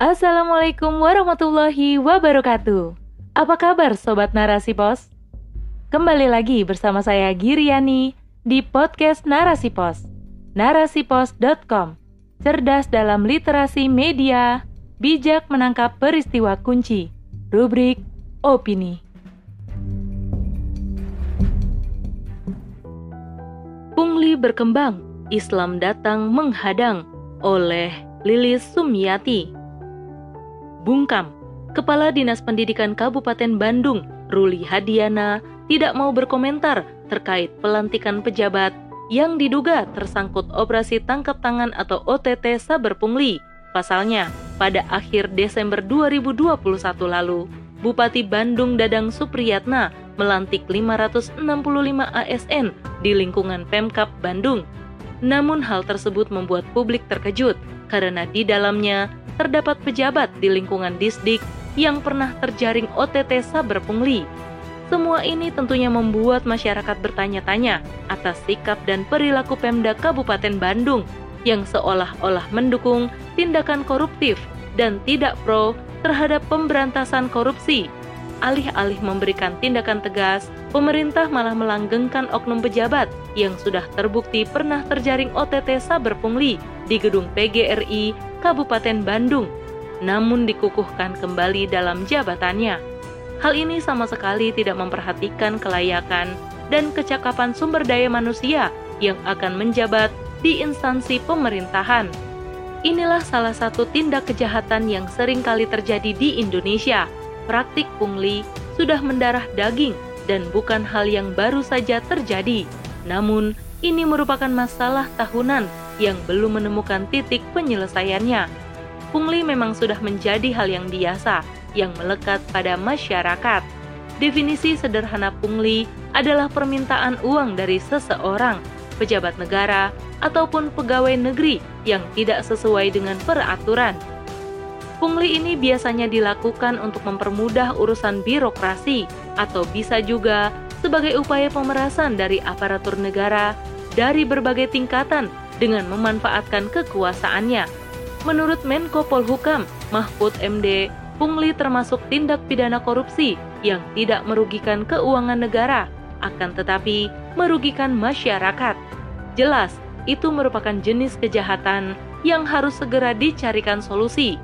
Assalamualaikum warahmatullahi wabarakatuh. Apa kabar sobat Narasi Pos? Kembali lagi bersama saya Giriani di podcast Narasi Pos. Narasipos.com. Cerdas dalam literasi media, bijak menangkap peristiwa kunci. Rubrik opini. Pungli berkembang, Islam datang menghadang oleh Lilis Sumyati. Bungkam, Kepala Dinas Pendidikan Kabupaten Bandung, Ruli Hadiana, tidak mau berkomentar terkait pelantikan pejabat yang diduga tersangkut operasi tangkap tangan atau OTT Saber Pungli. Pasalnya, pada akhir Desember 2021 lalu, Bupati Bandung Dadang Supriyatna melantik 565 ASN di lingkungan Pemkap Bandung. Namun hal tersebut membuat publik terkejut karena di dalamnya terdapat pejabat di lingkungan Disdik yang pernah terjaring OTT Saber Pungli. Semua ini tentunya membuat masyarakat bertanya-tanya atas sikap dan perilaku Pemda Kabupaten Bandung yang seolah-olah mendukung tindakan koruptif dan tidak pro terhadap pemberantasan korupsi. Alih-alih memberikan tindakan tegas, pemerintah malah melanggengkan oknum pejabat yang sudah terbukti pernah terjaring OTT Saber Pungli di gedung PGRI Kabupaten Bandung, namun dikukuhkan kembali dalam jabatannya. Hal ini sama sekali tidak memperhatikan kelayakan dan kecakapan sumber daya manusia yang akan menjabat di instansi pemerintahan. Inilah salah satu tindak kejahatan yang sering kali terjadi di Indonesia. Praktik pungli sudah mendarah daging dan bukan hal yang baru saja terjadi. Namun, ini merupakan masalah tahunan yang belum menemukan titik penyelesaiannya. Pungli memang sudah menjadi hal yang biasa, yang melekat pada masyarakat. Definisi sederhana pungli adalah permintaan uang dari seseorang, pejabat negara, ataupun pegawai negeri yang tidak sesuai dengan peraturan. Pungli ini biasanya dilakukan untuk mempermudah urusan birokrasi, atau bisa juga sebagai upaya pemerasan dari aparatur negara dari berbagai tingkatan dengan memanfaatkan kekuasaannya. Menurut Menko Polhukam, Mahfud MD, pungli termasuk tindak pidana korupsi yang tidak merugikan keuangan negara, akan tetapi merugikan masyarakat. Jelas, itu merupakan jenis kejahatan yang harus segera dicarikan solusi.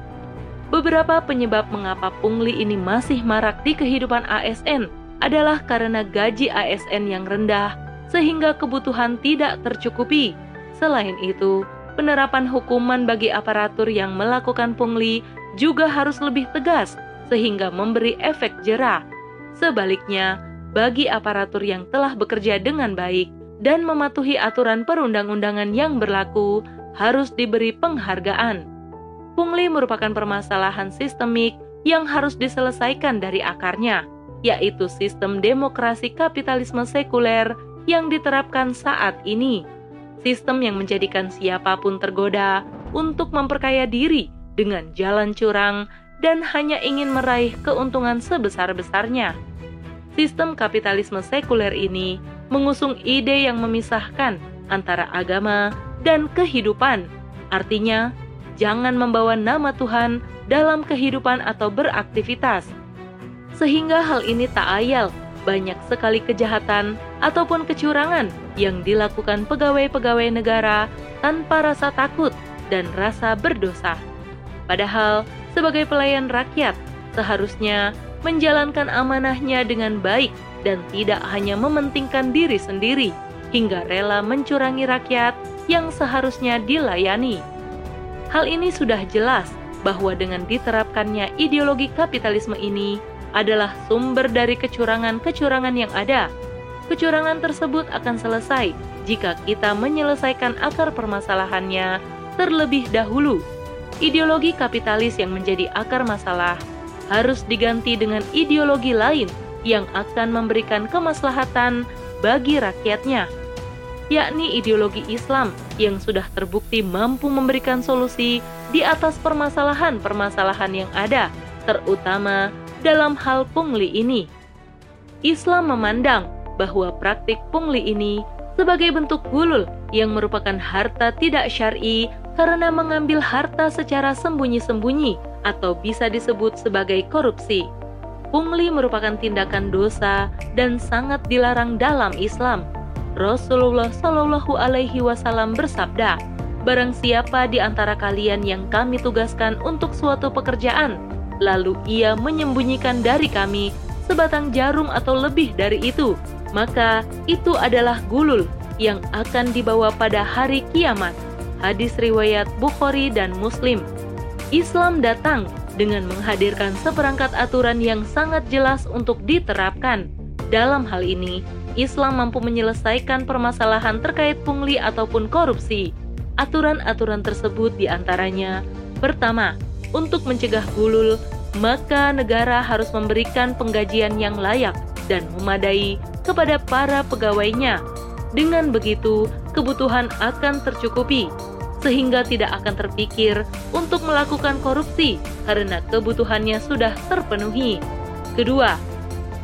Beberapa penyebab mengapa pungli ini masih marak di kehidupan ASN adalah karena gaji ASN yang rendah, sehingga kebutuhan tidak tercukupi Selain itu, penerapan hukuman bagi aparatur yang melakukan pungli juga harus lebih tegas sehingga memberi efek jerah. Sebaliknya, bagi aparatur yang telah bekerja dengan baik dan mematuhi aturan perundang-undangan yang berlaku harus diberi penghargaan. Pungli merupakan permasalahan sistemik yang harus diselesaikan dari akarnya, yaitu sistem demokrasi kapitalisme sekuler yang diterapkan saat ini sistem yang menjadikan siapa pun tergoda untuk memperkaya diri dengan jalan curang dan hanya ingin meraih keuntungan sebesar-besarnya. Sistem kapitalisme sekuler ini mengusung ide yang memisahkan antara agama dan kehidupan. Artinya, jangan membawa nama Tuhan dalam kehidupan atau beraktivitas. Sehingga hal ini tak ayal banyak sekali kejahatan ataupun kecurangan yang dilakukan pegawai-pegawai negara tanpa rasa takut dan rasa berdosa. Padahal, sebagai pelayan rakyat, seharusnya menjalankan amanahnya dengan baik dan tidak hanya mementingkan diri sendiri hingga rela mencurangi rakyat yang seharusnya dilayani. Hal ini sudah jelas bahwa dengan diterapkannya ideologi kapitalisme ini, adalah sumber dari kecurangan-kecurangan yang ada. Kecurangan tersebut akan selesai jika kita menyelesaikan akar permasalahannya terlebih dahulu. Ideologi kapitalis yang menjadi akar masalah harus diganti dengan ideologi lain yang akan memberikan kemaslahatan bagi rakyatnya, yakni ideologi Islam yang sudah terbukti mampu memberikan solusi di atas permasalahan-permasalahan yang ada, terutama dalam hal pungli ini. Islam memandang bahwa praktik pungli ini sebagai bentuk gulul yang merupakan harta tidak syar'i karena mengambil harta secara sembunyi-sembunyi atau bisa disebut sebagai korupsi. Pungli merupakan tindakan dosa dan sangat dilarang dalam Islam. Rasulullah Shallallahu Alaihi Wasallam bersabda, "Barang siapa di antara kalian yang kami tugaskan untuk suatu pekerjaan, lalu ia menyembunyikan dari kami sebatang jarum atau lebih dari itu, maka itu adalah gulul yang akan dibawa pada hari kiamat." Hadis riwayat Bukhari dan Muslim. Islam datang dengan menghadirkan seperangkat aturan yang sangat jelas untuk diterapkan. Dalam hal ini, Islam mampu menyelesaikan permasalahan terkait pungli ataupun korupsi. Aturan-aturan tersebut di antaranya, pertama, untuk mencegah gulul, maka negara harus memberikan penggajian yang layak dan memadai kepada para pegawainya. Dengan begitu, kebutuhan akan tercukupi sehingga tidak akan terpikir untuk melakukan korupsi karena kebutuhannya sudah terpenuhi. Kedua,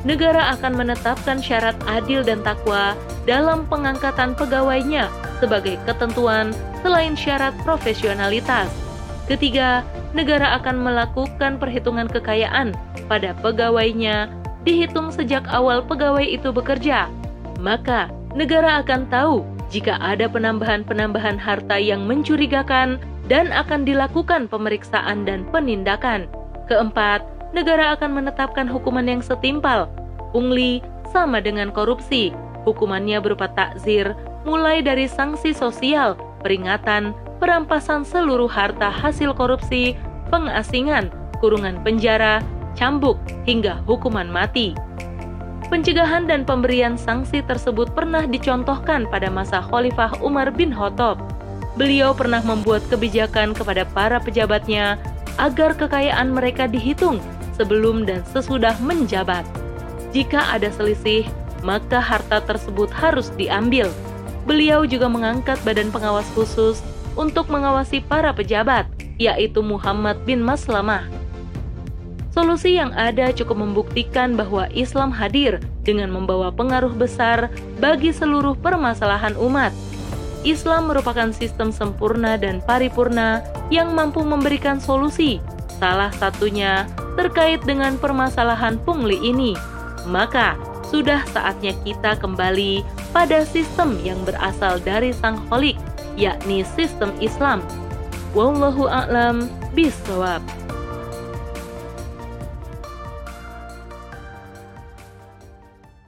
negara akan menetapkan syarat adil dan takwa dalam pengangkatan pegawainya sebagai ketentuan selain syarat profesionalitas. Ketiga, negara akan melakukan perhitungan kekayaan pada pegawainya dihitung sejak awal pegawai itu bekerja. Maka, negara akan tahu jika ada penambahan-penambahan harta yang mencurigakan dan akan dilakukan pemeriksaan dan penindakan. Keempat, negara akan menetapkan hukuman yang setimpal. Pungli sama dengan korupsi. Hukumannya berupa takzir, mulai dari sanksi sosial, peringatan, perampasan seluruh harta hasil korupsi, pengasingan, kurungan penjara, cambuk, hingga hukuman mati. Pencegahan dan pemberian sanksi tersebut pernah dicontohkan pada masa Khalifah Umar bin Khattab. Beliau pernah membuat kebijakan kepada para pejabatnya agar kekayaan mereka dihitung sebelum dan sesudah menjabat. Jika ada selisih, maka harta tersebut harus diambil. Beliau juga mengangkat badan pengawas khusus untuk mengawasi para pejabat, yaitu Muhammad bin Maslamah Solusi yang ada cukup membuktikan bahwa Islam hadir dengan membawa pengaruh besar bagi seluruh permasalahan umat. Islam merupakan sistem sempurna dan paripurna yang mampu memberikan solusi, salah satunya terkait dengan permasalahan pungli ini. Maka, sudah saatnya kita kembali pada sistem yang berasal dari Sang Kholik, yakni sistem Islam. Wallahu a'lam bishawab.